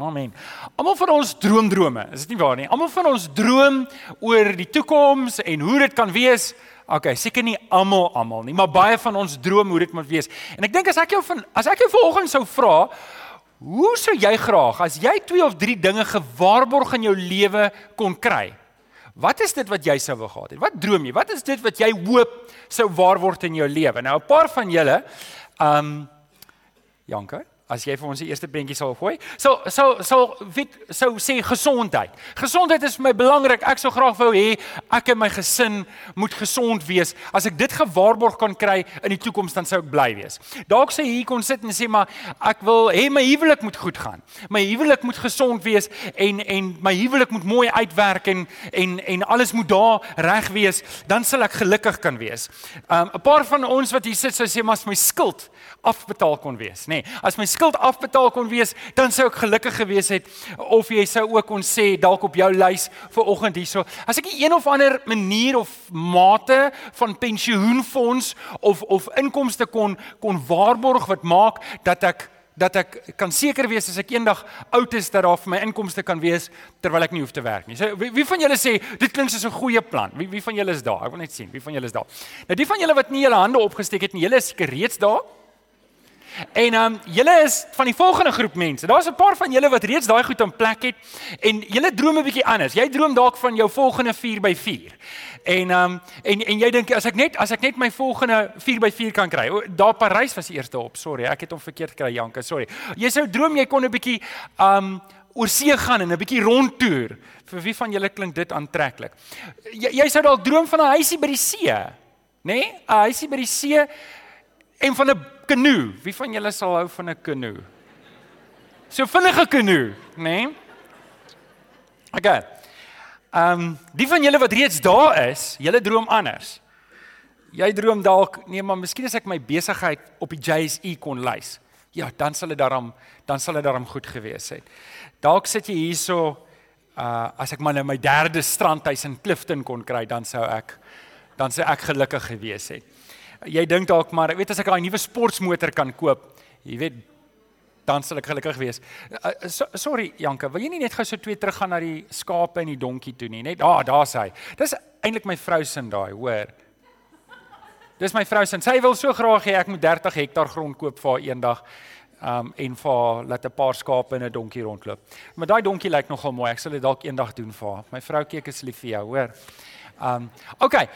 Amen. Almal van ons droom drome, is dit nie waar nie? Almal van ons droom oor die toekoms en hoe dit kan wees. Okay, seker nie almal almal nie, maar baie van ons droom hoe dit moet wees. En ek dink as ek jou van as ek jou vanoggend sou vra, hoe sou jy graag as jy twee of drie dinge gewaarborg in jou lewe kon kry? Wat is dit wat jy sou wou gehad het? Wat droom jy? Wat is dit wat jy hoop sou waar word in jou lewe? Nou 'n paar van julle, ehm um, Janke, as jy vir ons die eerste prentjie sal gooi. So so so weet so sê gesondheid. Gesondheid is vir my belangrik. Ek sou graag wou hê ek en my gesin moet gesond wees. As ek dit gewaarborg kan kry in die toekoms dan sou ek bly wees. Dalk sê hier kon sit en sê maar ek wil hê my huwelik moet goed gaan. My huwelik moet gesond wees en en my huwelik moet mooi uitwerk en en en alles moet daar reg wees, dan sal ek gelukkig kan wees. Um 'n paar van ons wat hier sit sou sê maar as my skuld afbetaal kon wees, nê. Nee, as my skuld afbetaal kon wees, dan sou ek gelukkig gewees het of jy sou ook kon sê dalk op jou lys vir oggend hierso. As ek een of ander manier of mate van pensioenfonds of of inkomste kon kon waarborg wat maak dat ek dat ek kan seker wees as ek eendag oud is dat daar vir my inkomste kan wees terwyl ek nie hoef te werk nie. So wie, wie van julle sê dit klink soos 'n goeie plan? Wie wie van julle is daar? Ek wil net sien, wie van julle is daar? Nou die van julle wat nie julle hande opgesteek het nie, julle is seker reeds daar. En ehm um, julle is van die volgende groep mense. Daar's 'n paar van julle wat reeds daai goed in plek het en julle droom 'n bietjie anders. Jy droom dalk van jou volgende 4x4. En ehm um, en en jy dink as ek net as ek net my volgende 4x4 kan kry. Daar Parys was die eerste op. Sorry, ek het hom verkeerd gekry, Janke. Sorry. Jy sou droom jy kon 'n bietjie ehm um, oor see gaan en 'n bietjie rondtoer. Vir wie van julle klink dit aantreklik? Jy, jy sou dalk droom van 'n huisie by die see, nê? Nee? 'n Huisie by die see en van 'n kanoe. Wie van julle sal hou van 'n kanoe? So vinnige kanoe, né? Nee? Okay. Ehm, um, die van julle wat reeds daar is, julle droom anders. Jy droom dalk, nee, maar miskien as ek my besigheid op die JSE kon lys. Ja, dan sal dit daarom, dan sal dit daarom goed gewees het. Dalk sit jy hierso uh as ek maar nou my derde strandhuis in Clifton kon kry, dan sou ek dan sou ek gelukkig gewees het jy dink dalk maar, ek weet as ek daai nuwe sportmotor kan koop, jy weet dan sal ek gelukkig wees. Uh, so, sorry Janke, wil jy nie net gou so twee terug gaan na die skape en die donkie toe nie, net daar, ah, daar's hy. Dis eintlik my vrou se daai, hoor. Dis my vrou se. Sy wil so graag hê ek moet 30 hektaar grond koop vir haar eendag. Um en vir laat 'n paar skape en 'n donkie rondloop. Maar daai donkie lyk nogal mooi. Ek sal dit dalk eendag doen vir haar. My vrou kyk is lief vir jou, hoor. Um okay.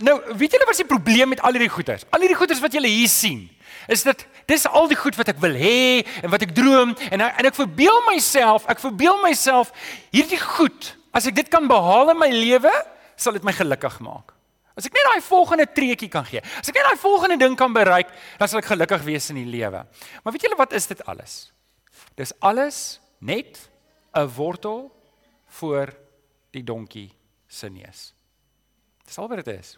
Nou, weet julle wat is die probleem met al hierdie goeders? Al hierdie goeders wat julle hier sien, is dit dis al die goed wat ek wil hê en wat ek droom en en ek verbeel myself, ek verbeel myself hierdie goed, as ek dit kan behaal in my lewe, sal dit my gelukkig maak. As ek net daai volgende treetjie kan gee, as ek net daai volgende ding kan bereik, dan sal ek gelukkig wees in die lewe. Maar weet julle wat is dit alles? Dis alles net 'n wortel voor die donkie se neus. Dis al wat dit is.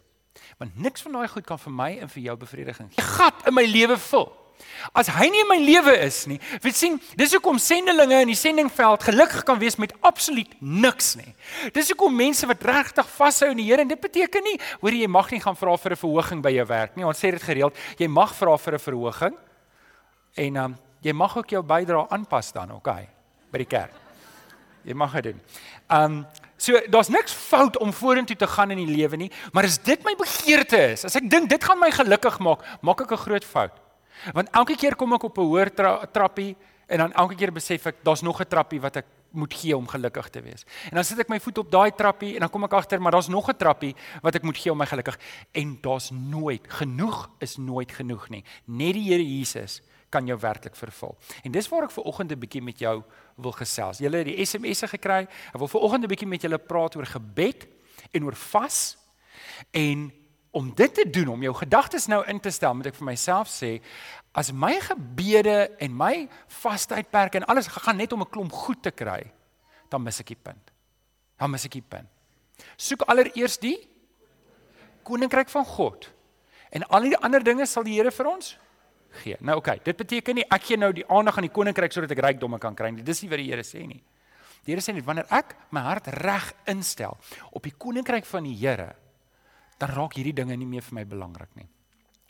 Want niks van daai goed kan vir my en vir jou bevrediging gee. Gat in my lewe vul. As hy nie in my lewe is nie, weet sien, dis hoekom sendelinge in die sendingveld gelukkig kan wees met absoluut niks nie. Dis hoekom mense wat regtig vashou in die Here en dit beteken nie, hoor jy mag nie gaan vra vir 'n verhoging by jou werk nie. Ons sê dit gereeld, jy mag vra vir 'n verhoging en um, jy mag ook jou bydrae aanpas dan, okay, by die kerk. Jy mag dit doen. Um So daar's niks fout om vorentoe te gaan in die lewe nie, maar as dit my begeerte is, as ek dink dit gaan my gelukkig maak, maak ek 'n groot fout. Want elke keer kom ek op 'n hoër tra trappie en dan elke keer besef ek daar's nog 'n trappie wat ek moet gee om gelukkig te wees. En dan sit ek my voet op daai trappie en dan kom ek agter maar daar's nog 'n trappie wat ek moet gee om my gelukkig en daar's nooit genoeg is nooit genoeg nie. Net die Here Jesus kan jou werklik vervul. En dis waar ek ver oggend 'n bietjie met jou wil gesels. Julle het die SMS'e gekry. Ek wil ver oggend 'n bietjie met julle praat oor gebed en oor vas. En om dit te doen, om jou gedagtes nou in te stel, moet ek vir myself sê, as my gebede en my vastydperke en alles gaan net om 'n klomp goed te kry, dan mis ek die punt. Dan mis ek die punt. Soek allereers die koninkryk van God. En al die ander dinge sal die Here vir ons gee. Nou oké, okay, dit beteken nie ek gee nou die aandag aan die koninkryk sodat ek rykdomme kan kry nie. Dis nie wat die Here sê nie. Die Here sê net wanneer ek my hart reg instel op die koninkryk van die Here, dan raak hierdie dinge nie meer vir my belangrik nie.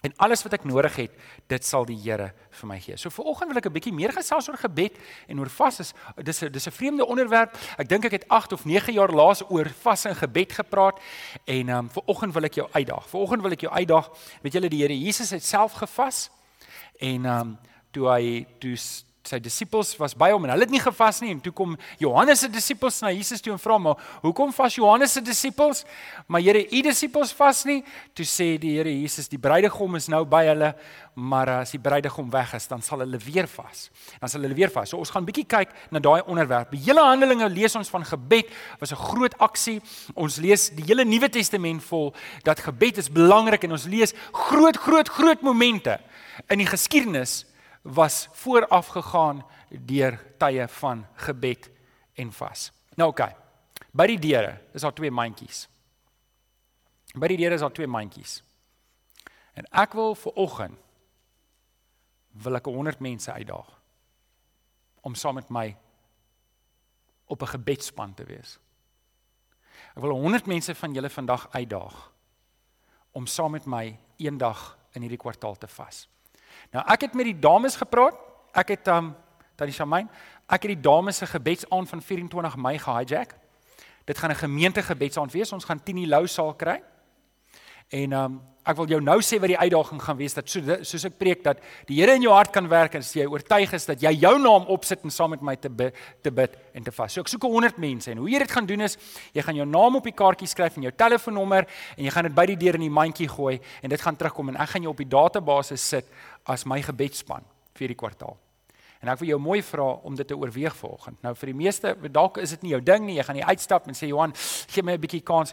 En alles wat ek nodig het, dit sal die Here vir my gee. So viroggend wil ek 'n bietjie meer gesels oor gebed en oor vas is dis 'n dis 'n vreemde onderwerp. Ek dink ek het 8 of 9 jaar laas oor vas en gebed gepraat en ehm um, viroggend wil ek jou uitdaag. Viroggend wil ek jou uitdaag. Weet julle die Here Jesus het self gevas en ehm um, toe hy toe sy disippels was by hom en hulle het nie gevas nie en toe kom Johannes se disippels na Jesus toe en vra maar hoekom vas Johannes se disippels? Maar Here u disippels vas nie. Toe sê die Here Jesus die bruidegom is nou by hulle maar as die bruidegom weg is dan sal hulle weer vas. Dan sal hulle weer vas. So ons gaan bietjie kyk na daai onderwerp. Die hele handelinge lees ons van gebed was 'n groot aksie. Ons lees die hele Nuwe Testament vol dat gebed is belangrik en ons lees groot groot groot momente in die geskiedenis was vooraf gegaan deur tye van gebed en vas. Nou oké. Okay. By die deure is daar twee mandjies. By die deure is daar twee mandjies. En ek wil vir oggend wil ek 100 mense uitdaag om saam met my op 'n gebedspan te wees. Ek wil 100 mense van julle vandag uitdaag om saam met my eendag in hierdie kwartaal te vas. Nou ek het met die dames gepraat. Ek het um tannie Shamain, ek het die dames se gebedsaand van 24 Mei gehijack. Dit gaan 'n gemeentegebedsaand wees. Ons gaan 10 die Lou saal kry. En um ek wil jou nou sê wat die uitdaging gaan wees dat so soos ek preek dat die Here in jou hart kan werk as jy oortuig is dat jy jou naam opsit en saam met my te bid, te bid en te vas. So ek soek 100 mense en hoe jy dit gaan doen is jy gaan jou naam op die kaartjie skryf en jou telefoonnommer en jy gaan dit by die deur in die mandjie gooi en dit gaan terugkom en ek gaan jou op die database sit as my gebedsspan vir die kwartaal. En ek wil jou mooi vra om dit te oorweeg vanoggend. Nou vir die meeste dalk is dit nie jou ding nie. Jy gaan nie uitstap en sê Johan, gee my 'n bietjie kans.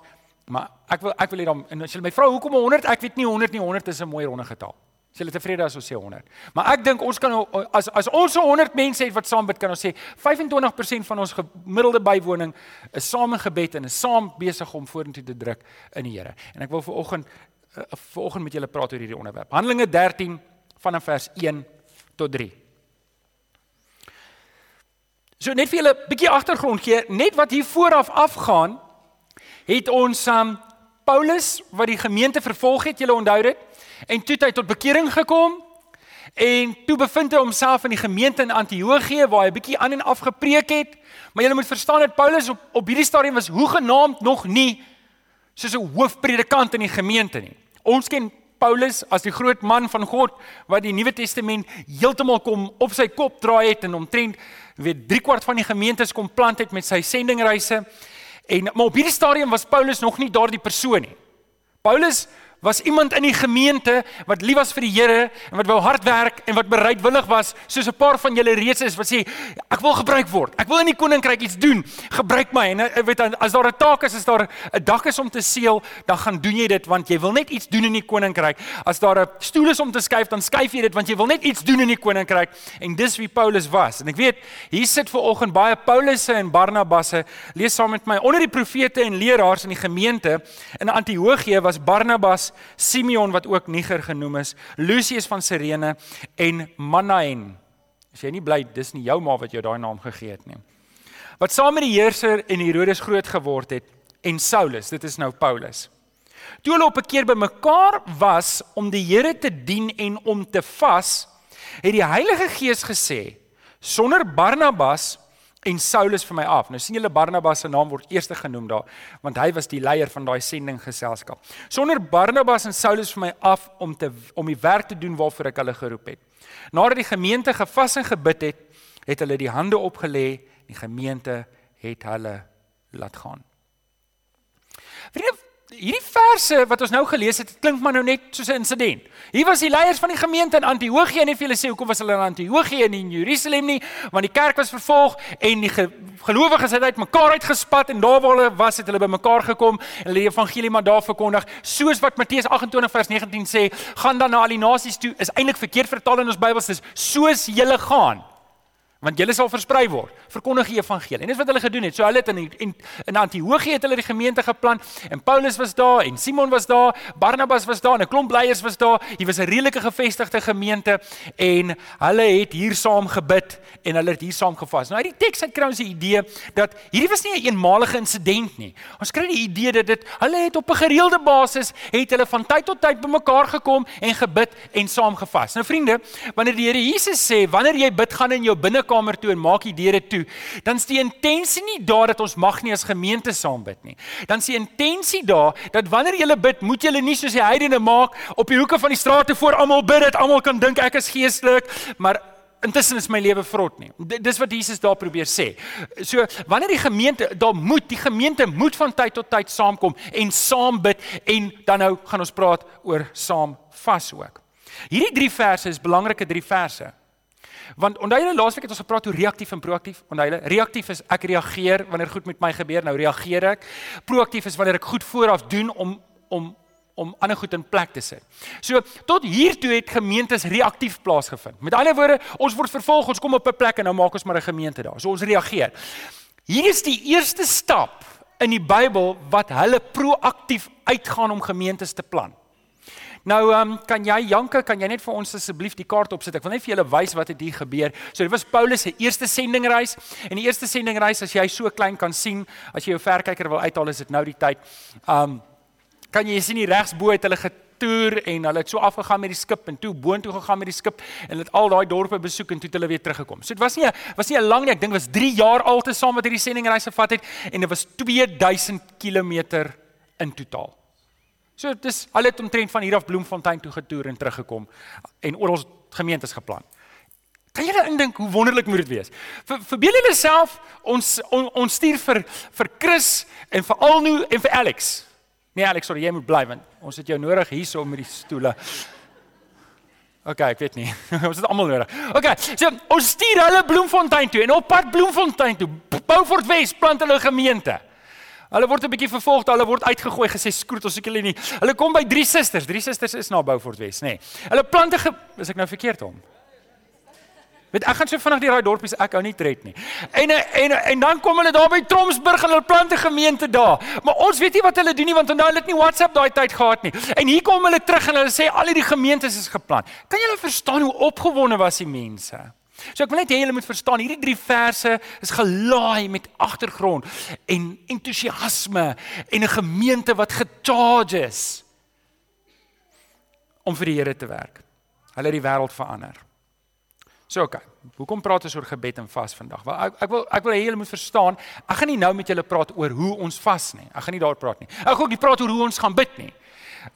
Maar ek wil ek wil hê dan en as jy my vra hoekom 100? Ek weet nie 100 nie. 100 is 'n mooi ronde getal. As jy tevrede as ons sê 100. Maar ek dink ons kan as as ons so 100 mense het wat saam bid, kan ons sê 25% van ons gemiddelde bywoning is saam in gebed en is saam besig om vorentoe te druk in die Here. En ek wil vir oggend uh, vir oggend met julle praat oor hierdie onderwerp. Handelinge 13 vanaf vers 1 tot 3. So net vir julle 'n bietjie agtergrond gee, net wat hier vooraf afgaan, het ons um Paulus wat die gemeente vervolg het, julle onthou dit, en toe het hy tot bekering gekom en toe bevind hy homself in die gemeente in Antiochië waar hy 'n bietjie aan en af gepreek het. Maar julle moet verstaan dat Paulus op op hierdie stadium was hoegenaamd nog nie soos 'n hoofpredikant in die gemeente nie. Ons ken Paulus as die groot man van God wat die Nuwe Testament heeltemal kom op sy kop draai het en omtrent weet 3 kwart van die gemeentes kom plant het met sy sendingreise. En maar op hierdie stadium was Paulus nog nie daardie persoon nie. Paulus was iemand in die gemeente wat lief was vir die Here en wat wou hard werk en wat bereidwillig was soos 'n paar van julle reeds is wat sê ek wil gebruik word. Ek wil in die koninkryk iets doen. Gebruik my. En ek weet as daar 'n taak is, as daar 'n dak is om te seël, dan gaan doen jy dit want jy wil net iets doen in die koninkryk. As daar 'n stoel is om te skuif, dan skuif jy dit want jy wil net iets doen in die koninkryk. En dis wie Paulus was. En ek weet hier sit ver oggend baie Paulusse en Barnabasse. Lees saam met my. Onder die profete en leraars in die gemeente in Antiochië was Barnabas Simeon wat ook Niger genoem is, Lucius van Cyrene en Manaen. As jy nie bly dis nie jou ma wat jou daai naam gegee het nie. Wat saam met die heerser en Herodes groot geword het en Saulus, dit is nou Paulus. Toe hulle op 'n keer bymekaar was om die Here te dien en om te vas, het die Heilige Gees gesê: "Sonder Barnabas en Saulus vir my af. Nou sien julle Barnabas se naam word eerste genoem daar, want hy was die leier van daai sendinggeselskap. Sonder Barnabas en Saulus vir my af om te om die werk te doen waarvoor ek hulle geroep het. Nadat die gemeente gevas en gebid het, het hulle die hande opgelê, die gemeente het hulle laat gaan. Vriende, hierdie verse wat ons nou gelees het, klink maar nou net soos 'n insident. Hier was die leiers van die gemeente in Antiochië en nie vir hulle sê hoekom was hulle in Antiochië en nie in Jerusalem nie, want die kerk was vervolg en die gelowiges het uitmekaar uitgespat en daar waar hulle was het hulle bymekaar gekom en hulle die evangelie maar daar verkondig, soos wat Matteus 28 vers 19 sê, gaan dan na al die nasies toe, is eintlik verkeerd vertaal in ons Bybels, dis soos julle gaan. Want julle sal versprei word verkondig die evangelie. En dis wat hulle gedoen het. So hulle het in in, in Antiochië het hulle die gemeente geplant en Paulus was daar en Simon was daar Barnabas was daar en 'n klomp leiers was daar. Hier was 'n redelike gevestigde gemeente en hulle het hier saam gebid en hulle het hier saam gevas. Nou uit die teks het kry ons die idee dat hierdie was nie 'n een eenmalige insident nie. Ons kry die idee dat dit hulle het op 'n gereelde basis het hulle van tyd tot tyd bymekaar gekom en gebid en saam gevas. Nou vriende wanneer die Here Jesus sê wanneer jy bid gaan in jou binne kamer toe en maak die deure toe, dan is die intensie nie daar dat ons mag nie as gemeente saam bid nie. Dan is die intensie daar dat wanneer jy bid, moet jy nie soos die heidene maak op die hoeke van die strate voor almal bid dat almal kan dink ek is geestelik, maar intussen is my lewe vrot nie. Dis wat Jesus daar probeer sê. So wanneer die gemeente, daar moet die gemeente moet van tyd tot tyd saamkom en saam bid en dan nou gaan ons praat oor saam vas ook. Hierdie drie verse is belangrike drie verse. Want onthou julle laasweek het ons gepraat oor reaktief en proaktief. Onthou julle, reaktief is ek reageer wanneer goed met my gebeur, nou reageer ek. Proaktief is wanneer ek goed vooraf doen om om om ander goed in plek te sit. So tot hier toe het gemeentes reaktief plaasgevind. Met ander woorde, ons word vervolg, ons kom op 'n plek en nou maak ons maar 'n gemeente daar. So ons reageer. Hier is die eerste stap in die Bybel wat hulle proaktief uitgaan om gemeentes te plant. Nou ehm um, kan jy Janke, kan jy net vir ons asseblief die kaart opsit? Ek wil net vir julle wys wat het hier gebeur. So dit was Paulus se eerste sendingreis. En die eerste sendingreis as jy so klein kan sien, as jy jou verkyker wil uithaal, is dit nou die tyd. Ehm um, kan jy sien hier regs bo het hulle getoer en hulle het so afgegaan met die skip en toe boontoe gegaan met die skip en hulle het al daai dorpe besoek en toe het hulle weer teruggekom. So dit was nie was nie 'n lang nie, ek dink was 3 jaar altesaam wat hierdie sendingreis gevat het en dit was 2000 km in totaal. So dis hulle het omtrent van hier af Bloemfontein toe getoer en teruggekom en ons gemeentes geplan. Kan julle indink hoe wonderlik moet dit wees? Vir verbeel julle self ons on, ons stuur vir vir Chris en vir Alno en vir Alex. Nee Alex, sorry, jy moet bly want ons het jou nodig hierso met die stoele. OK, ek weet nie. ons het almal nodig. OK, so ons stuur hulle Bloemfontein toe en op pad Bloemfontein toe. Beaufort Wes plant hulle gemeente. Hulle word 'n bietjie vervolg, hulle word uitgegooi, gesê skroet ons ek hulle nie. Hulle kom by drie susters, drie susters is na Beaufort Wes, nê. Nee. Hulle plante ge... is ek nou verkeerd hom? Weet ek gaan so vinnig deur daai dorpies ek hou nie tred nie. En en en dan kom hulle daar by Tromsburg en hulle plante gemeente daar. Maar ons weet nie wat hulle doen nie want onthou hulle het nie WhatsApp daai tyd gehad nie. En hier kom hulle terug en hulle sê al hierdie gemeentes is geplant. Kan julle verstaan hoe opgewonde was die mense? So ek wil net hê julle moet verstaan, hierdie drie verse is gelaai met agtergrond en entoesiasme en 'n gemeente wat gecharge is om vir die Here te werk. Hulle het die wêreld verander. So. Okay. Hoekom praat ons oor gebed en vas vandag? Wel ek ek wil ek wil hê julle moet verstaan, ek gaan nie nou met julle praat oor hoe ons vas nie. Ek gaan nie daar praat nie. Ek gaan ook nie praat oor hoe ons gaan bid nie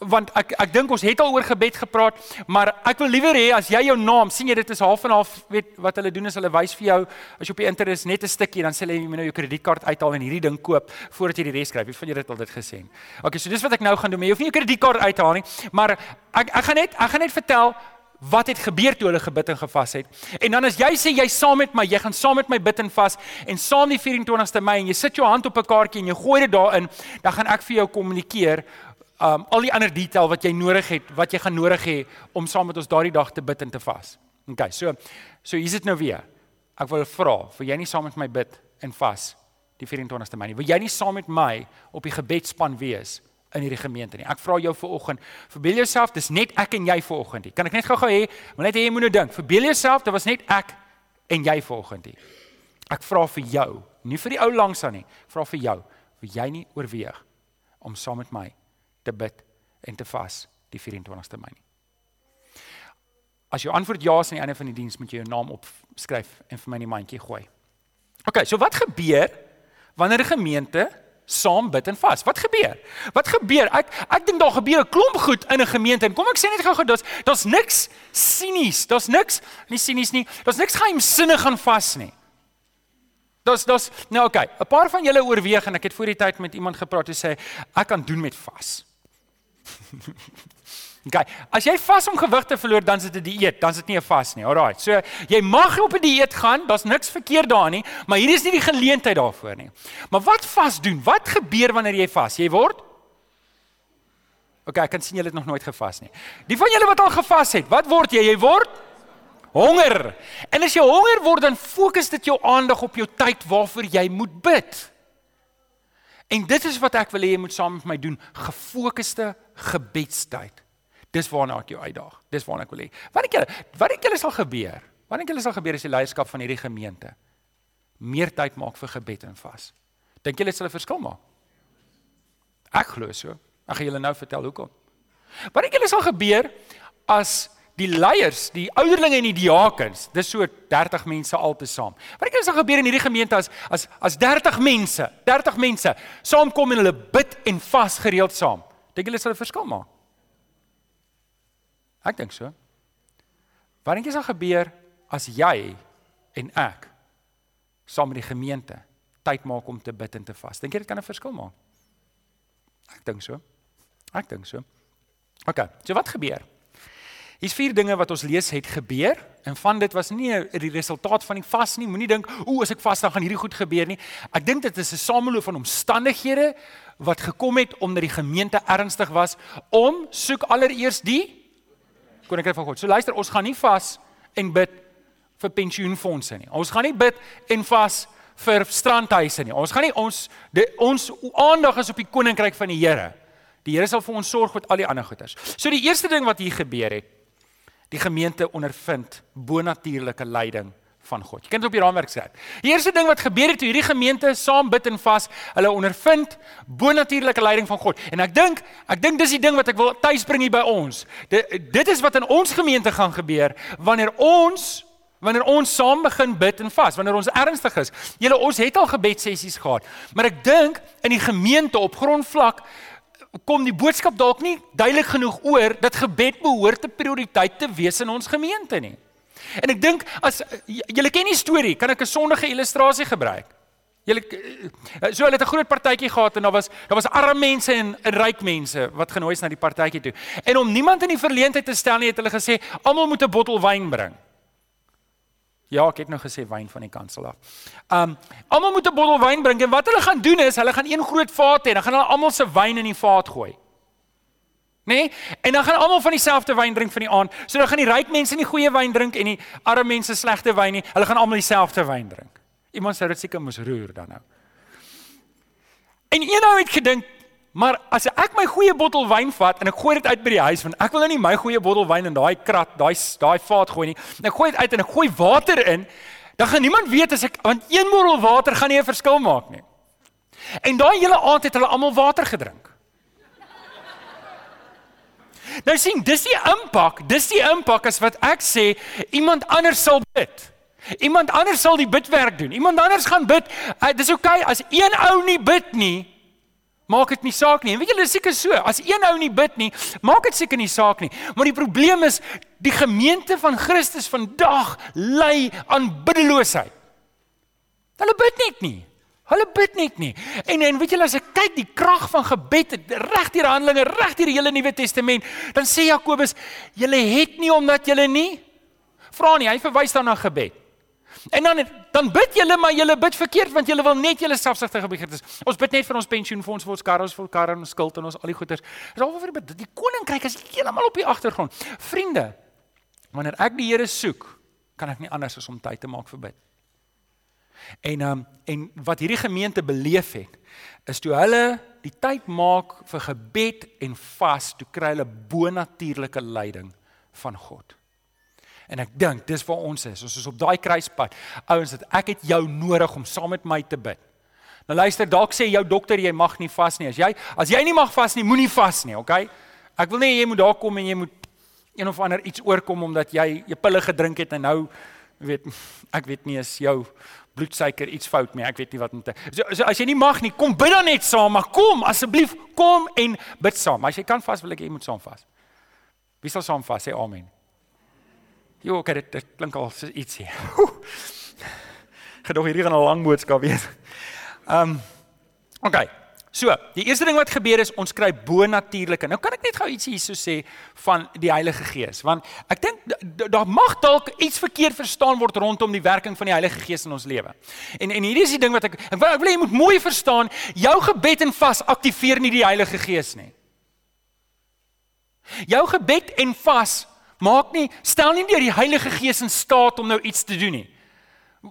want ek ek dink ons het al oor gebed gepraat, maar ek wil liewer hê as jy jou naam sien jy dit is half en half weet wat hulle doen is hulle wys vir jou as jy op die internet is net 'n stukkie dan sê hulle jy moet nou jou kredietkaart uithaal en hierdie ding koop voordat jy die res skryf. Wie van julle het al dit gesien? Okay, so dis wat ek nou gaan doen. Jy hoef nie jou kredietkaart uit te haal nie, maar ek ek gaan net ek gaan net vertel wat het gebeur toe hulle gebid en gevas het. En dan as jy sê jy saam met my, jy gaan saam met my bid en vas en saam die 24ste Mei en jy sit jou hand op 'n kaartjie en jy gooi dit daarin, dan gaan ek vir jou kommunikeer um al die ander detail wat jy nodig het, wat jy gaan nodig hê om saam met ons daardie dag te bid en te vas. OK, so so hier's dit nou weer. Ek wil vra, vir jy nie saam met my bid en vas die 24ste Mei nie. Wil jy nie saam met my op die gebedsspan wees in hierdie gemeente nie? Ek vra jou vir oggend, verbeel jouself, dis net ek en jy vir oggend. Kan ek net gou-gou hê, maar net hê jy moet nou dink. Verbeel jouself, dit was net ek en jy vir oggend. Ek vra vir jou, nie vir die ou langs aan nie, vra vir jou, wil jy nie oorweeg om saam met my te bid en te vas die 24ste Mei nie. As jou antwoord ja is aan die einde van die diens, moet jy jou naam opskryf en vir my in die mandjie gooi. OK, so wat gebeur wanneer 'n gemeente saam bid en vas? Wat gebeur? Wat gebeur? Ek ek dink daar gebeur 'n klomp goed in 'n gemeente en kom ek sê net gou-gou, daar's daar's niks sinies, daar's niks nie sinies nie. Daar's niks geheimsinnig gaan vas nie. Dis dis nou oké. Okay. 'n Paar van julle oorweeg en ek het voor die tyd met iemand gepraat en sê ek kan doen met vas. Okay, as jy vas om gewig te verloor, dan is dit 'n die dieet, dan is dit nie 'n vas nie. Alraai. So jy mag op 'n die dieet gaan, daar's niks verkeerd daarin nie, maar hier is nie die geleentheid daarvoor nie. Maar wat vas doen? Wat gebeur wanneer jy vas? Jy word Okay, ek kan sien julle het nog nooit gevas nie. Die van julle wat al gevas het, wat word jy? Jy word Honger. En as jy honger word, dan fokus dit jou aandag op jou tyd waarvoor jy moet bid. En dit is wat ek wil hê jy moet saam met my doen, gefokusde gebedstyd. Dis waarna ek jou uitdaag. Dis waarna ek wil hê. Wat dink julle? Wat dink julle sal gebeur? Wat dink julle sal gebeur as die leierskap van hierdie gemeente meer tyd maak vir gebed en vas? Dink julle dit sal 'n verskil maak? Ek glo so. Ek gaan julle nou vertel hoekom. Wat dink julle sal gebeur as die leiers, die ouderlinge en die diakens, dis so 30 mense altesaam. Wat dink julle sal gebeur in hierdie gemeente as as as 30 mense, 30 mense saamkom en hulle bid en vas gereeld saam? Dink julle sal 'n verskil maak? Ek dink so. Wat dink jy sal gebeur as jy en ek saam met die gemeente tyd maak om te bid en te vas? Dink jy dit kan 'n verskil maak? Ek dink so. Ek dink so. OK, so wat gebeur? Hier's vier dinge wat ons lees het gebeur en van dit was nie die resultaat van die vas nie. Moenie dink, "O, as ek vas dan gaan hierdie goed gebeur nie." Ek dink dit is 'n sameloop van omstandighede wat gekom het omdat die gemeente ernstig was om soek allereers die koninkryk van God. So luister, ons gaan nie vas en bid vir pensioenfonde nie. Ons gaan nie bid en vas vir strandhuise nie. Ons gaan nie ons die, ons aandag is op die koninkryk van die Here. Die Here sal vir ons sorg met al die ander goeders. So die eerste ding wat hier gebeur het, die gemeente ondervind bonatuurlike leiding van God. Jy kan dit op die raamwerk skryf. Die eerste ding wat gebeur het toe hierdie gemeente saam bid en vas, hulle ondervind bonatuurlike leiding van God. En ek dink, ek dink dis die ding wat ek wil tuisbring hier by ons. Dit dit is wat in ons gemeente gaan gebeur wanneer ons wanneer ons saam begin bid en vas, wanneer ons ernstig is. Julle ons het al gebedsessies gehad, maar ek dink in die gemeente op grondvlak kom die boodskap dalk nie duidelik genoeg oor dat gebed behoort 'n prioriteit te wees in ons gemeente nie. En ek dink as julle ken die storie, kan ek 'n sondige illustrasie gebruik. Julle so hulle het 'n groot partytjie gehad en daar was daar was arme mense en, en ryk mense wat genooi is na die partytjie toe. En om niemand in die verleentheid te stel nie, het hulle gesê almal moet 'n bottel wyn bring. Ja, ek het nou gesê wyn van die kansel af. Um almal moet 'n bottel wyn bring en wat hulle gaan doen is hulle gaan een groot vaat hê en dan gaan hulle almal se wyn in die vaat gooi. Nee, en dan gaan almal van dieselfde wyn drink van die aand. So dan gaan die ryk mense nie goeie wyn drink en die arme mense slegte wyn nie. Hulle gaan almal dieselfde wyn drink. Iemand sou dit seker moes roer dan nou. En een ou het gedink, maar as ek my goeie bottel wyn vat en ek gooi dit uit by die huis want ek wil nou nie my goeie bottel wyn in daai krat, daai daai vaat gooi nie. En ek gooi dit uit en ek gooi water in, dan gaan niemand weet as ek want een bottel water gaan nie 'n verskil maak nie. En daai hele aand het hulle almal water gedrink. Nou sien, dis die impak, dis die impak as wat ek sê iemand anders sal bid. Iemand anders sal die bidwerk doen. Iemand anders gaan bid. Uh, dis oukei okay, as een ou nie bid nie, maak dit nie saak nie. En weet julle, seker so, as een ou nie bid nie, maak dit seker nie saak nie. Maar die probleem is die gemeente van Christus vandag ly aan biddeloosheid. Hulle bid net nie. Hulle bid net nie. En en weet julle as ek kyk die krag van gebed reg deur Handelinge, reg deur die hele Nuwe Testament, dan sê Jakobus, julle het nie omdat julle nie vra nie. Hy verwys dan na gebed. En dan dan bid julle maar julle bid verkeerd want julle wil net julle selfsugtige begeertes. Ons bid net vir ons pensioenfonds, vir ons karre, vir ons karre en ons skuld en ons al die goeders. Dis al vir die, die koninkryk is heeltemal op die agtergrond. Vriende, wanneer ek die Here soek, kan ek nie anders as om tyd te maak vir bid. En um, en wat hierdie gemeente beleef het is toe hulle die tyd maak vir gebed en vas, toe kry hulle bonatuurlike leiding van God. En ek dink dis waar ons is. Ons is op daai kruispunt. Ouens, ek het jou nodig om saam met my te bid. Nou luister, dalk sê jou dokter jy mag nie vas nie. As jy as jy nie mag vas nie, moenie vas nie, okay? Ek wil nie jy moet daar kom en jy moet een of ander iets oorkom omdat jy jy pille gedrink het en nou weet ek weet nie is jou bloedsuiker iets fout mee. Ek weet nie wat moet. So, so as jy nie mag nie, kom bid dan net saam, maar kom asseblief, kom en bid saam. As jy kan vas, wil ek jy moet saam vas. Wie sal saam vas? Sê amen. Jo, okay, dit, dit klink al so ietsie. Gedog hierdie gaan 'n lang boodskap wees. Ehm um, Okay. So, die eerste ding wat gebeur is ons kry bo-natuurlike. Nou kan ek net gou ietsie hierso sê van die Heilige Gees, want ek dink daar mag dalk iets verkeerd verstaan word rondom die werking van die Heilige Gees in ons lewe. En en hierdie is die ding wat ek ek wil, ek wil jy moet mooi verstaan, jou gebed en vas aktiveer nie die Heilige Gees nie. Jou gebed en vas maak nie stel nie deur die Heilige Gees in staat om nou iets te doen nie.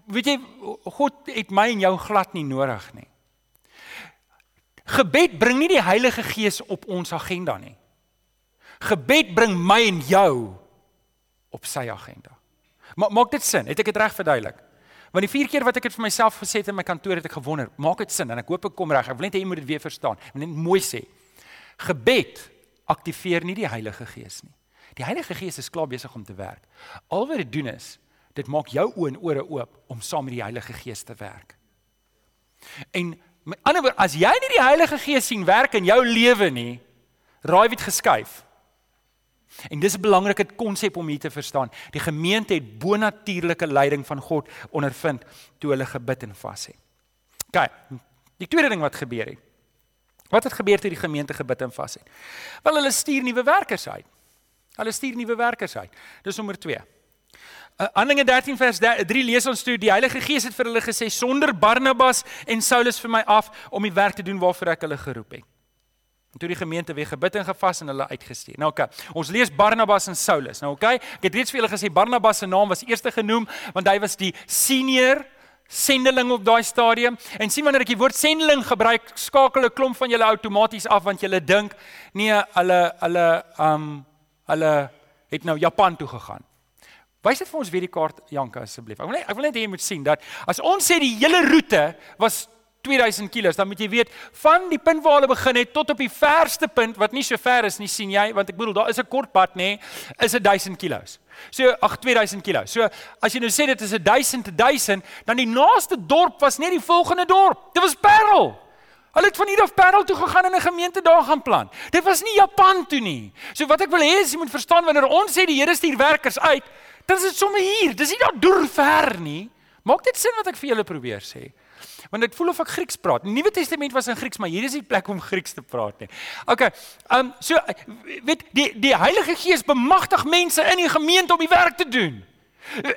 Weet jy God het my en jou glad nie nodig nie. Gebed bring nie die Heilige Gees op ons agenda nie. Gebed bring my en jou op sy agenda. Ma maak dit sin? Het ek dit reg verduidelik? Want die vier keer wat ek dit vir myself gesê het in my kantoor het ek gewonder, maak dit sin en ek hoop ek kom reg. Ek wil net hê jy moet dit weer verstaan. Ek wil net mooi sê. Gebed aktiveer nie die Heilige Gees nie. Die Heilige Gees is klaar besig om te werk. Al wat dit doen is, dit maak jou oë en ore oop om saam met die Heilige Gees te werk. En met ander woorde, as jy nie die Heilige Gees sien werk in jou lewe nie, raai wie dit geskuif. En dis 'n belangrike konsep om hier te verstaan. Die gemeente het bonatuurlike leiding van God ondervind toe hulle gebid en vas het. OK. Die tweede ding wat gebeur het. Wat het gebeur toe die gemeente gebid en vas het? Wel hulle stuur nuwe werkers uit. Hulle stuur nuwe werkers uit. Dis nommer 2. Uh, Handelinge 13 vers 3 lees ons toe die Heilige Gees het vir hulle gesê sonder Barnabas en Saulus vir my af om die werk te doen waarvoor ek hulle geroep het. En toe die gemeente weer gebid en gevas en hulle uitgestuur. Nou oké, okay, ons lees Barnabas en Saulus. Nou oké, okay, ek het reeds vir julle gesê Barnabas se naam was eerste genoem want hy was die senior sendeling op daai stadium. En sien wanneer ek die woord sendeling gebruik, skakel 'n klomp van julle outomaties af want julle dink nee, hulle hulle um hulle het nou Japan toe gegaan. Wys dit vir ons weer die kaart Janka asseblief. Ek wil net ek wil net hê jy moet sien dat as ons sê die hele roete was 2000 km, dan moet jy weet van die punt waar hulle begin het tot op die verste punt wat nie so ver is nie, sien jy, want ek bedoel daar is 'n kort pad nê, is 'n 1000 km. So ag 2000 km. So as jy nou sê dit is 'n 1000 te 1000, dan die naaste dorp was net die volgende dorp. Dit was Parel. Hulle het van hier af Parel toe gegaan en 'n gemeente daar gaan plant. Dit was nie Japan toe nie. So wat ek wil hê is jy moet verstaan wanneer ons sê die Here stuur werkers uit, Dan is dit sommer hier. Dis nie daar deur ver nie. Maak dit sin wat ek vir julle probeer sê? Want dit voel of ek Grieks praat. Die Nuwe Testament was in Grieks, maar hier is die plek om Grieks te praat nie. OK. Ehm um, so weet die die Heilige Gees bemagtig mense in die gemeente om die werk te doen.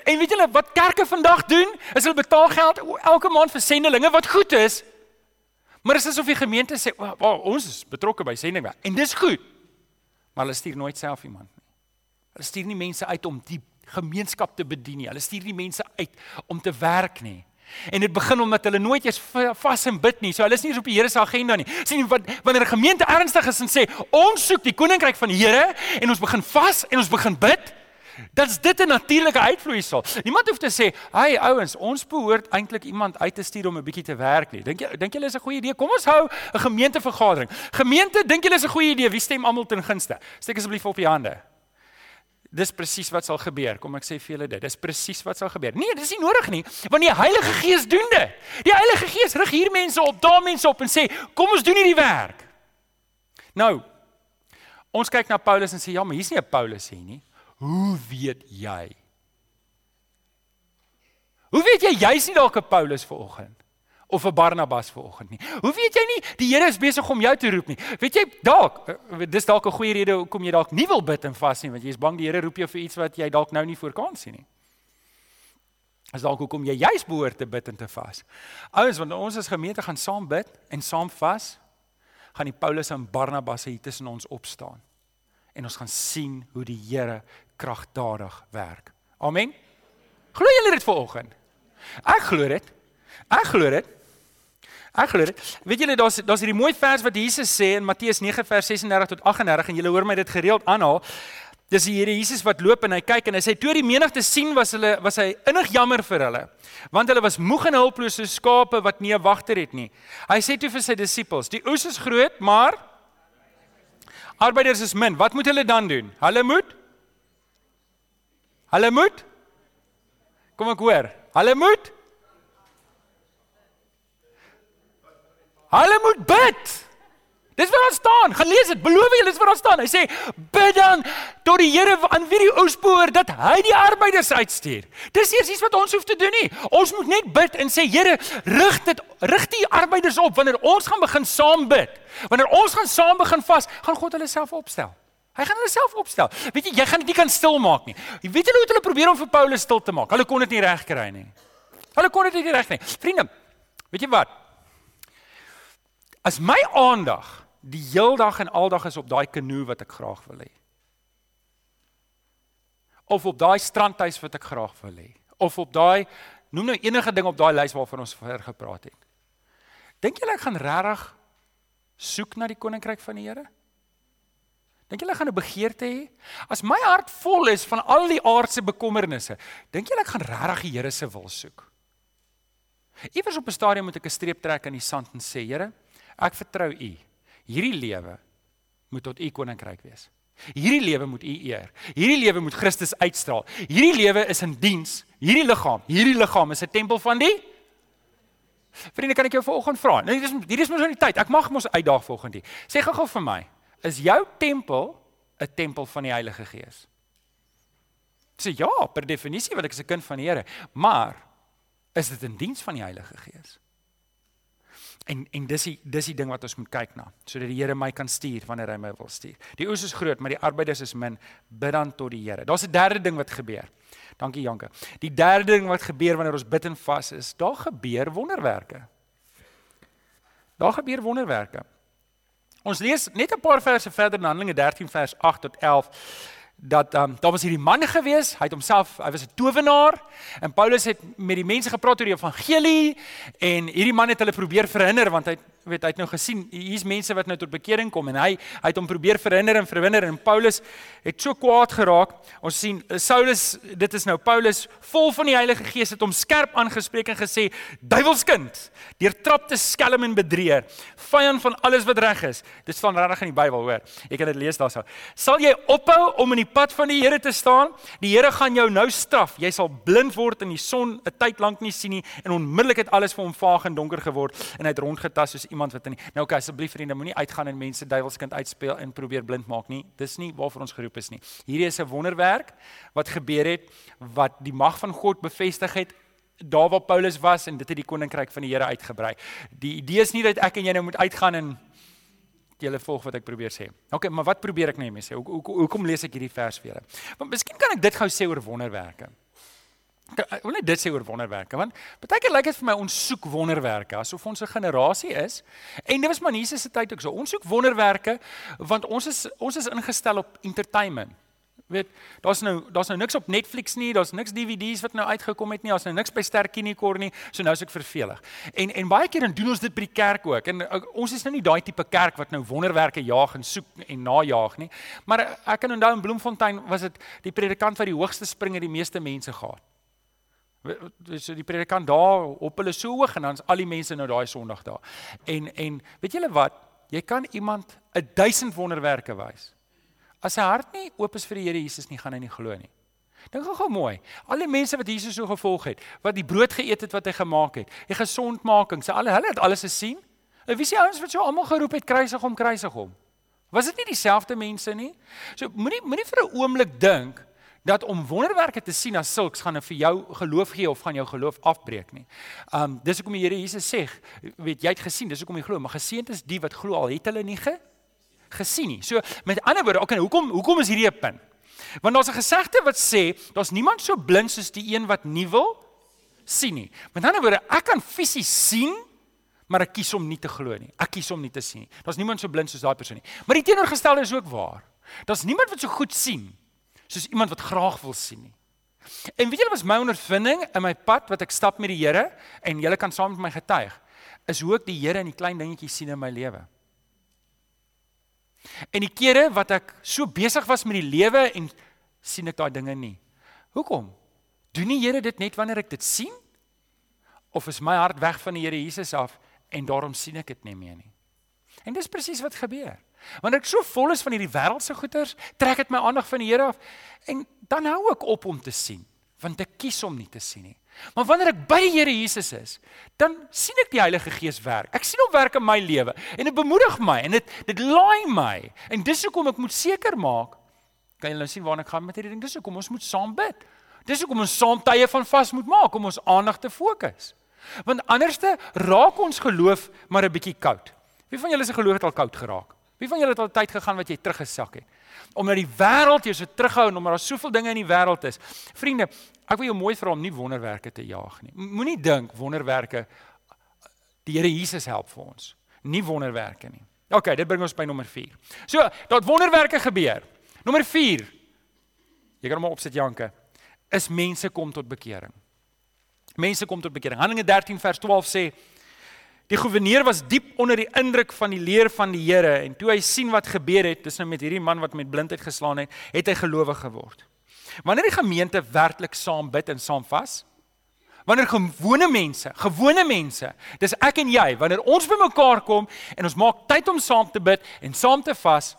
En weet julle wat kerke vandag doen? Is hulle betaal geld elke maand vir sendelinge wat goed is. Maar dit is asof die gemeente sê, "Wag, oh, ons is betrokke by sending." En dis goed. Maar hulle stuur nooit self iemand nie. Hulle stuur nie mense uit om die gemeenskap te bedien nie. Hulle stuur nie mense uit om te werk nie. En dit begin omdat hulle nooit eers vas en bid nie. So hulle is nie eens op die Here se agenda nie. Sien wat wanneer 'n gemeente ernstig is en sê ons soek die koninkryk van die Here en ons begin vas en ons begin bid, dan's dit 'n natuurlike uitvloeisel. Niemand hoef te sê, "Hai ouens, ons behoort eintlik iemand uit te stuur om 'n bietjie te werk nie." Dink jy dink julle is 'n goeie idee? Kom ons hou 'n gemeentevergadering. Gemeente, dink julle is 'n goeie idee? Wie stem almal ten gunste? Steek asseblief op die hande. Dis presies wat sal gebeur. Kom ek sê vir julle dit. Dis presies wat sal gebeur. Nee, dis nie nodig nie, want die Heilige Gees doen dit. Die Heilige Gees rig hier mense op, daai mense op en sê, "Kom ons doen hierdie werk." Nou, ons kyk na Paulus en sê, "Ja, maar hier's nie 'n Paulus hier nie." Hoe weet jy? Hoe weet jy jy's nie dalk 'n Paulus vanoggend? of 'n Barnabas vanoggend nie. Hoe weet jy nie die Here is besig om jou te roep nie? Weet jy dalk eh, dis dalk 'n goeie rede hoekom jy dalk nie wil bid en vas nie want jy is bang die Here roep jou vir iets wat jy dalk nou nie voor kan sien nie. Is dalk hoekom jy juis behoort te bid en te vas. Ouens, want ons as gemeente gaan saam bid en saam vas, gaan die Paulus en Barnabas hier tussen ons opstaan. En ons gaan sien hoe die Here kragtadig werk. Amen. Glo julle dit vanoggend? Ek glo dit. Ek glo dit. Ek glo dit. Weet julle daar's daar's hierdie mooi vers wat Jesus sê in Matteus 9 vers 36 tot 38 en julle hoor my dit gereeld aanhaal. Dis die Here Jesus wat loop en hy kyk en hy sê toe die menigte sien was hulle was hy innig jammer vir hulle want hulle was moeg en hulpeloos soos skape wat nie 'n wagter het nie. Hy sê toe vir sy disippels: "Die oes is groot, maar arbeiders is min. Wat moet hulle dan doen? Hulle moet Hulle moet Kom ek hoor. Hulle moet Hulle moet bid. Dis wat daar staan. Gaan lees dit. Beloof julle dis wat daar staan. Hy sê bid dan tot die Here aan wie die oes behoort dat hy die arbeiders uitstuur. Dis eers iets wat ons hoef te doen nie. Ons moet net bid en sê Here, rig dit rig die arbeiders op wanneer ons gaan begin saam bid. Wanneer ons gaan saam begin vas, gaan God hulle self opstel. Hy gaan hulle self opstel. Weet jy, jy gaan dit nie kan stil maak nie. Jy weet hulle hoe hulle probeer om vir Paulus stil te maak. Hulle kon dit nie reg kry nie. Hulle kon dit nie reg nie. Vriende, weet jy wat? As my aandag die heeldag en aldag is op daai kanoe wat ek graag wil hê. of op daai strandhuis wat ek graag wil hê of op daai noem nou enige ding op daai lys waarvan ons ver gepraat het. Dink julle ek gaan regtig soek na die koninkryk van die Here? Dink julle gaan 'n begeerte hê? As my hart vol is van al die aardse bekommernisse, dink julle ek gaan regtig die Here se wil soek? Iewers op 'n stadium moet ek 'n streep trek in die sand en sê, Here, ek vertrou U. Hierdie lewe moet tot U koninkryk wees. Hierdie lewe moet U eer. Hierdie lewe moet Christus uitstraal. Hierdie lewe is in diens. Hierdie liggaam, hierdie liggaam is 'n tempel van die Vriende, kan ek jou vanoggend vra? Nou hier is hier is mos nou die tyd. Ek mag mos uitdaag vanoggend. Sê gou-gou vir my, is jou tempel 'n tempel van die Heilige Gees? Sê ja, per definisie want ek is 'n kind van die Here, maar is dit in diens van die Heilige Gees? En en dis die dis die ding wat ons moet kyk na, sodat die Here my kan stuur wanneer hy my wil stuur. Die oes is groot, maar die arbeiders is min. Bid dan tot die Here. Daar's 'n derde ding wat gebeur. Dankie Janke. Die derde ding wat gebeur wanneer ons bid en vas is, daar gebeur wonderwerke. Daar gebeur wonderwerke. Ons lees net 'n paar verse verder in Handelinge 13 vers 8 tot 11 dat um, daar was hierdie man gewees, hy het homself, hy was 'n towenaar en Paulus het met die mense gepraat oor die evangelie en hierdie man het hulle probeer verhinder want hy weet hy het nou gesien hier's mense wat nou tot bekering kom en hy hy het hom probeer verhinder en verhinder en Paulus het so kwaad geraak. Ons sien Saulus, dit is nou Paulus vol van die Heilige Gees het hom skerp aangespreek en gesê: "Duiwelskind, deurtrapte skelm en bedrieger, vyand van alles wat reg is." Dit staan regtig in die Bybel, hoor. Jy kan dit lees daarso. Sal jy ophou om in die pad van die Here te staan? Die Here gaan jou nou straf. Jy sal blind word en die son 'n tyd lank nie sien nie en onmiddellik het alles vir hom vaag en donker geword en hy het rondgetas soos iemand wat in Nou okay, asseblief vriende, moenie uitgaan en mense duiwelskind uitspeel en probeer blind maak nie. Dis nie waarvoor ons geroep is nie. Hierdie is 'n wonderwerk wat gebeur het wat die mag van God bevestig het daar waar Paulus was en dit het die koninkryk van die Here uitgebrei. Die idee is nie dat ek en jy nou moet uitgaan en julle volg wat ek probeer sê. Okay, maar wat probeer ek nou mee sê? Hoekom hoe, hoe, hoe lees ek hierdie vers vir julle? Want miskien kan ek dit gou sê oor wonderwerke. Ek wil net dit sê oor wonderwerke want baie keer lyk dit vir my ons soek wonderwerke asof ons 'n generasie is en dit was maar Jesus se tyd ook so. Ons soek wonderwerke want ons is ons is ingestel op entertainment. Weet, daar's nou daar's nou niks op Netflix nie, daar's niks DVD's wat nou uitgekom het nie, daar's nou niks by Ster-Kinekor nie, so nou is ek vervelig. En en baie keer dan doen ons dit by die kerk ook. En uh, ons is nou nie daai tipe kerk wat nou wonderwerke jaag en soek en najaag nie. Maar uh, ek kan onthou in Bloemfontein was dit die predikant wat die hoogste spring het die meeste mense gehad so die predikant daar op hulle so hoog en dan's al die mense nou daai Sondag daar. En en weet julle wat? Jy kan iemand 'n duisend wonderwerke wys. As sy hart nie oop is vir die Here Jesus nie, gaan hy nie glo nie. Dink gou mooi. Al die mense wat Jesus so gevolg het, wat die brood geëet het wat hy gemaak het, die gesondmaking, sy al hulle het alles gesien. En wie se ouens wat so almal geroep het kruisig hom, kruisig hom? Was dit nie dieselfde mense nie? So moenie moenie vir 'n oomblik dink dat om wonderwerke te sien as sulks gaan vir jou geloof gee of gaan jou geloof afbreek nie. Um dis hoekom die Here Jesus sê, weet jy het gesien, dis hoekom jy glo, maar geseënd is die wat glo al het hulle nie ge gesien nie. So met ander woorde, okay, hoekom hoekom is hierdie 'n punt? Want daar's 'n gesegde wat sê, daar's niemand so blind soos die een wat nie wil sien nie. Met ander woorde, ek kan fisies sien, maar ek kies om nie te glo nie. Ek kies om nie te sien nie. Daar's niemand so blind soos daai persoon nie. Maar die teenoorgestelde is ook waar. Daar's niemand wat so goed sien soos iemand wat graag wil sien nie. En weet julle wat my ondervinding in my pad wat ek stap met die Here en julle kan saam met my getuig, is hoe ek die Here in die klein dingetjies sien in my lewe. En die kere wat ek so besig was met die lewe en sien ek daai dinge nie. Hoekom? Doen die Here dit net wanneer ek dit sien? Of is my hart weg van die Here Jesus af en daarom sien ek dit nie meer nie? En dis presies wat gebeur. Wanneer ek so vol is van hierdie wêreldse goeders, trek dit my aandag van die Here af en dan hou ek op om te sien, want ek kies om nie te sien nie. Maar wanneer ek by die Here Jesus is, dan sien ek die Heilige Gees werk. Ek sien hom werk in my lewe en dit bemoedig my en dit dit laai my. En dis hoekom ek moet seker maak kan jy nou sien waarna ek gaan met hierdie ding. Dis hoekom ons moet saam bid. Dis hoekom ons saam tye van vas moet maak om ons aandag te fokus. Want anderste raak ons geloof maar 'n bietjie koud. Wie van julle se geloof het al koud geraak? Wie van julle het al tyd gegaan wat jy teruggesak het? Omdat die wêreld jou so terughou en omdat daar soveel dinge in die wêreld is. Vriende, ek wil jou mooi vra om nie wonderwerke te jaag nie. Moenie dink wonderwerke die Here Jesus help vir ons. Nie wonderwerke nie. OK, dit bring ons by nommer 4. So, dat wonderwerke gebeur. Nommer 4. Jy kan hom opsit Janke. Is mense kom tot bekering. Mense kom tot bekering. Handelinge 13 vers 12 sê Die goewerneur was diep onder die indruk van die leer van die Here en toe hy sien wat gebeur het, dis nou met hierdie man wat met blindheid geslaan het, het hy gelowig geword. Wanneer die gemeente werklik saam bid en saam vas, wanneer gewone mense, gewone mense, dis ek en jy, wanneer ons bymekaar kom en ons maak tyd om saam te bid en saam te vas,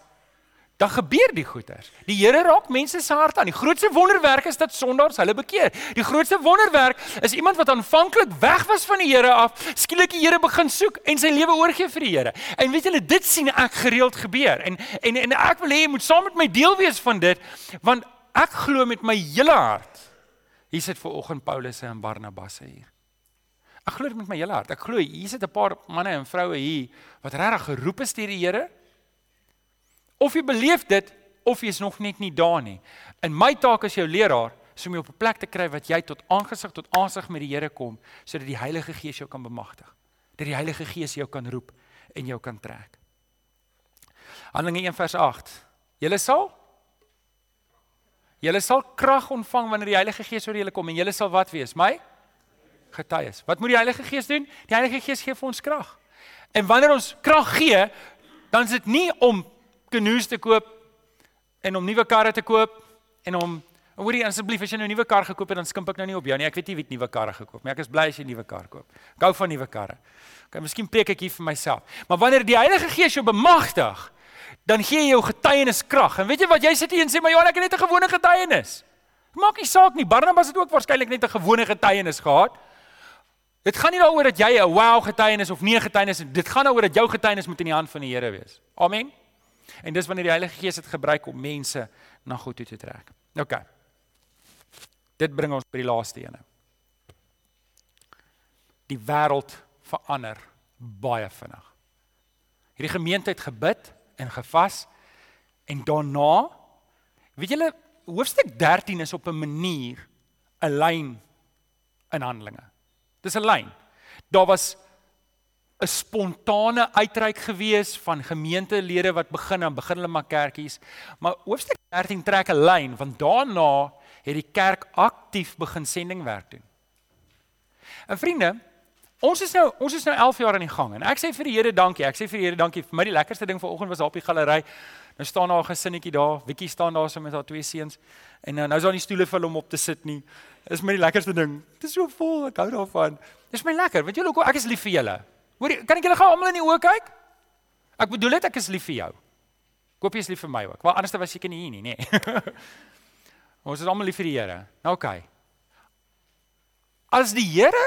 dan gebeur die goeters. Die Here raak mense se harte aan. Die grootste wonderwerk is dat sondaars hulle bekeer. Die grootste wonderwerk is iemand wat aanvanklik weg was van die Here af, skielik die Here begin soek en sy lewe oorgee vir die Here. En weet julle, dit sien ek gereeld gebeur. En en en ek wil hê jy moet saam met my deel wees van dit, want ek glo met my hele hart. Hier sit ver oggend Paulus en Barnabas hier. Ek glo dit met my hele hart. Ek glo hier sit 'n paar manne en vroue hier wat regtig geroep is deur die Here Of jy beleef dit of jy is nog net nie daar nie. In my taak as jou leraar is om jou op 'n plek te kry wat jy tot aangesig tot aansig met die Here kom sodat die Heilige Gees jou kan bemagtig. Dat die Heilige Gees jou kan roep en jou kan trek. Handelinge 1 vers 8. Julle sal Julle sal krag ontvang wanneer die Heilige Gees oor julle kom en julle sal wat wees? My getuies. Wat moet die Heilige Gees doen? Die Heilige Gees gee vir ons krag. En wanneer ons krag gee, dan is dit nie om kanoes te koop en om nuwe karre te koop en om hoorie asseblief as jy nou 'n nuwe kar gekoop het dan skimp ek nou nie op jou nie. Ek weet nie wie het nuwe karre gekoop nie. Ek is bly as jy 'n nuwe kar koop. Ek hou van nuwe karre. Okay, miskien preek ek hier vir myself. Maar wanneer die Heilige Gees jou bemagtig, dan gee hy jou getuienis krag. En weet jy wat jy sit hier en sê, "Maar Johan, ek het net 'n gewone getuienis." Maak nie saak nie. Barnabas het ook waarskynlik net 'n gewone getuienis gehad. Dit gaan nie daaroor dat jy 'n wow getuienis of nie getuienis het. Dit gaan daaroor dat jou getuienis moet in die hand van die Here wees. Amen. En dis wanneer die Heilige Gees dit gebruik om mense na God toe te trek. OK. Dit bring ons by die laaste ene. Die wêreld verander baie vinnig. Hierdie gemeente het gebid en gevas en daarna weet julle hoofstuk 13 is op 'n manier 'n lyn in Handelinge. Dis 'n lyn. Daar was 'n spontane uitreik gewees van gemeentelede wat begin en begin hulle maar kerkies. Maar hoofstuk 13 trek 'n lyn want daarna het die kerk aktief begin sendingwerk doen. En vriende, ons is nou ons is nou 11 jaar aan die gang en ek sê vir die Here dankie. Ek sê vir die Here dankie. Vir my die lekkerste ding vanoggend was op die galery. Nou staan daar 'n gesinnetjie daar. Wikkie staan daar so met haar twee seuns. En nou nou is daar nie stoele vir hom op te sit nie. Dis my die lekkerste ding. Dit is so vol. Ek hou daarvan. Dis my lekker. Weet julle hoekom ek is lief vir julle? Hoor, kan ek julle gou almal in die oë kyk? Ek bedoel dit ek is lief vir jou. Koop jy is lief vir my ook. Want anders was ek nie hier nie, nê. Nee. ons is almal lief vir die Here. Nou oké. Okay. As die Here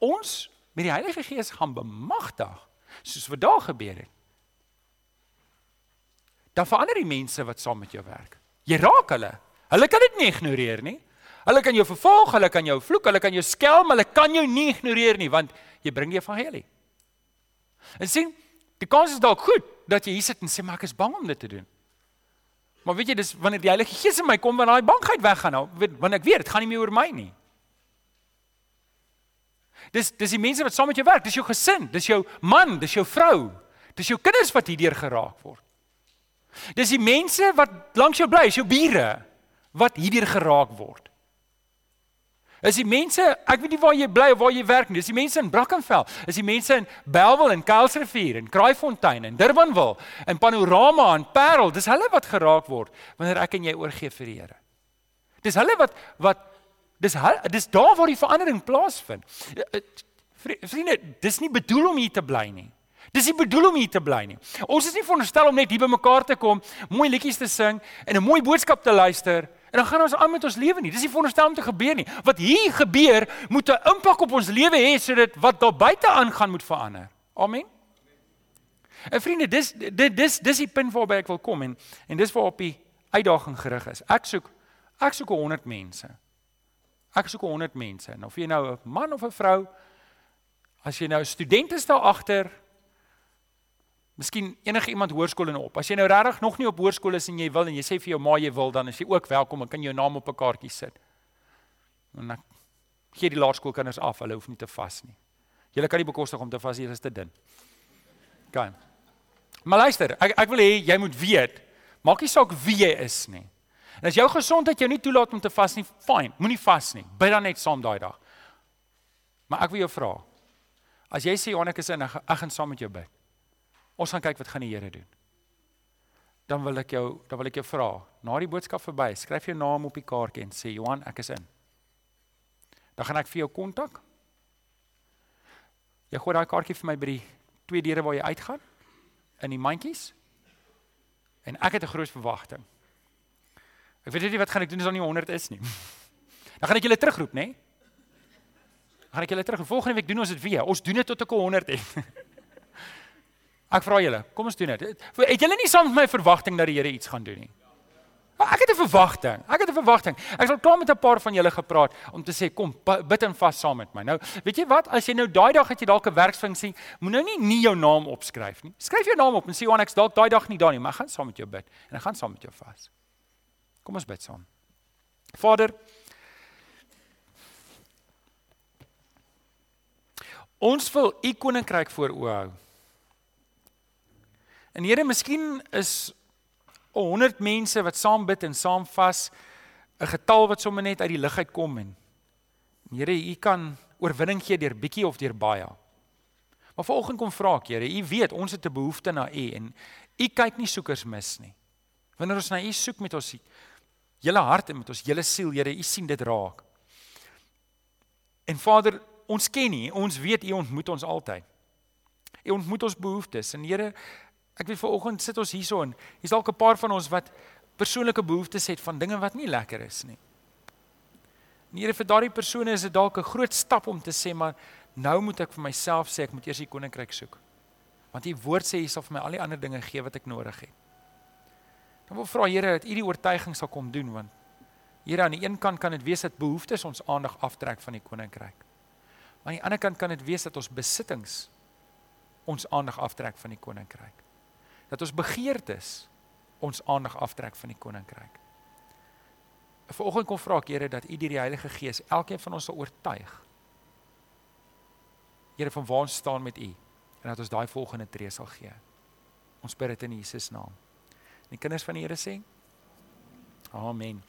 ons met die Heilige Gees gaan bemagtig, soos wat daar gebeur het. Dan verander die mense wat saam met jou werk. Jy raak hulle. Hulle kan dit nie ignoreer nie. Hulle kan jou vervolg, hulle kan jou vloek, hulle kan jou skelm, hulle kan jou nie ignoreer nie want jy bring die evangelie. En sien, die kans is dalk goed dat jy hier sit en sê maar ek is bang om dit te doen. Maar weet jy, dis wanneer die Heilige Gees in my kom, wanneer daai bangheid weggaan, nou, wanneer ek weet dit gaan nie meer oor my nie. Dis dis die mense wat saam met jou werk, dis jou gesin, dis jou man, dis jou vrou, dis jou kinders wat hierdeur geraak word. Dis die mense wat langs jou bly, is jou bure wat hierdeur geraak word. Is die mense, ek weet nie waar jy bly of waar jy werk nie. Dis die mense in Brackenfell. Is die mense in Bellville en Kuilsrivier en Kraaifontein en Durbanville en Panorama en Parel. Dis hulle wat geraak word wanneer ek en jy oorgee vir die Here. Dis hulle wat wat dis hulle, dis daar waar die verandering plaasvind. Eh, eh, vriende, dis nie bedoel om hier te bly nie. Dis nie bedoel om hier te bly nie. Ons is nie veronderstel om net hier bymekaar te kom, mooi liedjies te sing en 'n mooi boodskap te luister En dan gaan ons aan met ons lewe nie. Dis nie veronderstel om te gebeur nie. Wat hier gebeur, moet 'n impak op ons lewe hê sodat wat daar buite aangaan moet verander. Amen. En vriende, dis dit dis dis die punt waarby ek wil kom en en dis waar op die uitdaging gerig is. Ek soek ek soek 100 mense. Ek soek 100 mense. En of jy nou 'n man of 'n vrou as jy nou 'n student is daar agter Miskien enige iemand hoërskool en op. As jy nou regtig nog nie op hoërskool is en jy wil en jy sê vir jou ma jy wil, dan is jy ook welkom. Ek kan jou naam op 'n kaartjie sit. En dan gee die laerskoolkinders af. Hulle hoef nie te vas nie. Julle kan nie bekostig om te vas, julle is te dun. Gaan. Maar luister, ek ek wil hê jy moet weet, maak nie saak wie jy is nie. En as jou gesondheid jou nie toelaat om te vas nie, fyn, moenie vas nie. Bid dan net saam daai dag. Maar ek wil jou vra. As jy sê Johan ek is in, ek gaan saam met jou bid. Ons gaan kyk wat gaan die Here doen. Dan wil ek jou, dan wil ek jou vra, na die boodskap verby, skryf jou naam op die kaartjie en sê Johan, ek is in. Dan gaan ek vir jou kontak. Jy gooi daai kaartjie vir my by die twee deure waar jy uitgaan in die mandjies. En ek het 'n groot verwagting. Ek weet nie wat gaan ek doen as daar nie 100 is nie. Dan gaan ek julle terugroep, nê? Dan gaan ek julle terug. Volgende week doen ons dit weer. Ons doen dit tot ek 100 het. Ek vra julle, kom ons doen dit. Het julle nie saam met my verwagting dat die Here iets gaan doen nie? Ek het 'n verwagting. Ek het 'n verwagting. Ek het al klaar met 'n paar van julle gepraat om te sê kom bid en vas saam met my. Nou, weet jy wat? As jy nou daai dag het jy dalk 'n werksfunksie, moet nou nie nie jou naam opskryf nie. Skryf jou naam op en sê Johan, ek's dalk daai dag nie daar nie, maar ek gaan saam met jou bid en ek gaan saam met jou vas. Kom ons bid saam. Vader, ons wil u koninkryk voor oë hou. En Here, miskien is 100 mense wat saam bid en saam vas 'n getal wat sommer net uit die lug uitkom en Here u kan oorwinning gee deur bietjie of deur baie. Maar vanoggend kom vra ek Here, u weet ons het 'n behoefte na u en u kyk nie soekers mis nie. Wanneer ons na u soek met ons hele hart en met ons hele siel, Here, u sien dit raak. En Vader, ons ken nie, ons weet u ontmoet ons altyd. U ontmoet ons behoeftes en Here, Ek weet vanoggend sit ons hierso en hier's dalk 'n paar van ons wat persoonlike behoeftes het van dinge wat nie lekker is nie. En Here vir daardie persone is dit dalk 'n groot stap om te sê maar nou moet ek vir myself sê ek moet eers die koninkryk soek. Want u woord sê hy sal vir my al die ander dinge gee wat ek nodig het. Dan wil vra Here dat u die oortuiging sal kom doen want Here aan die een kant kan dit wees dat behoeftes ons aandag aftrek van die koninkryk. Maar aan die ander kant kan dit wees dat ons besittings ons aandag aftrek van die koninkryk dat ons begeertes ons aandag aftrek van die koninkryk. Vanoggend kom vra ek Here dat U deur die Heilige Gees elkeen van ons sal oortuig. Here van waar ons staan met U en dat ons daai volgende tree sal gee. Ons bid dit in Jesus naam. En die kinders van die Here sê: Amen.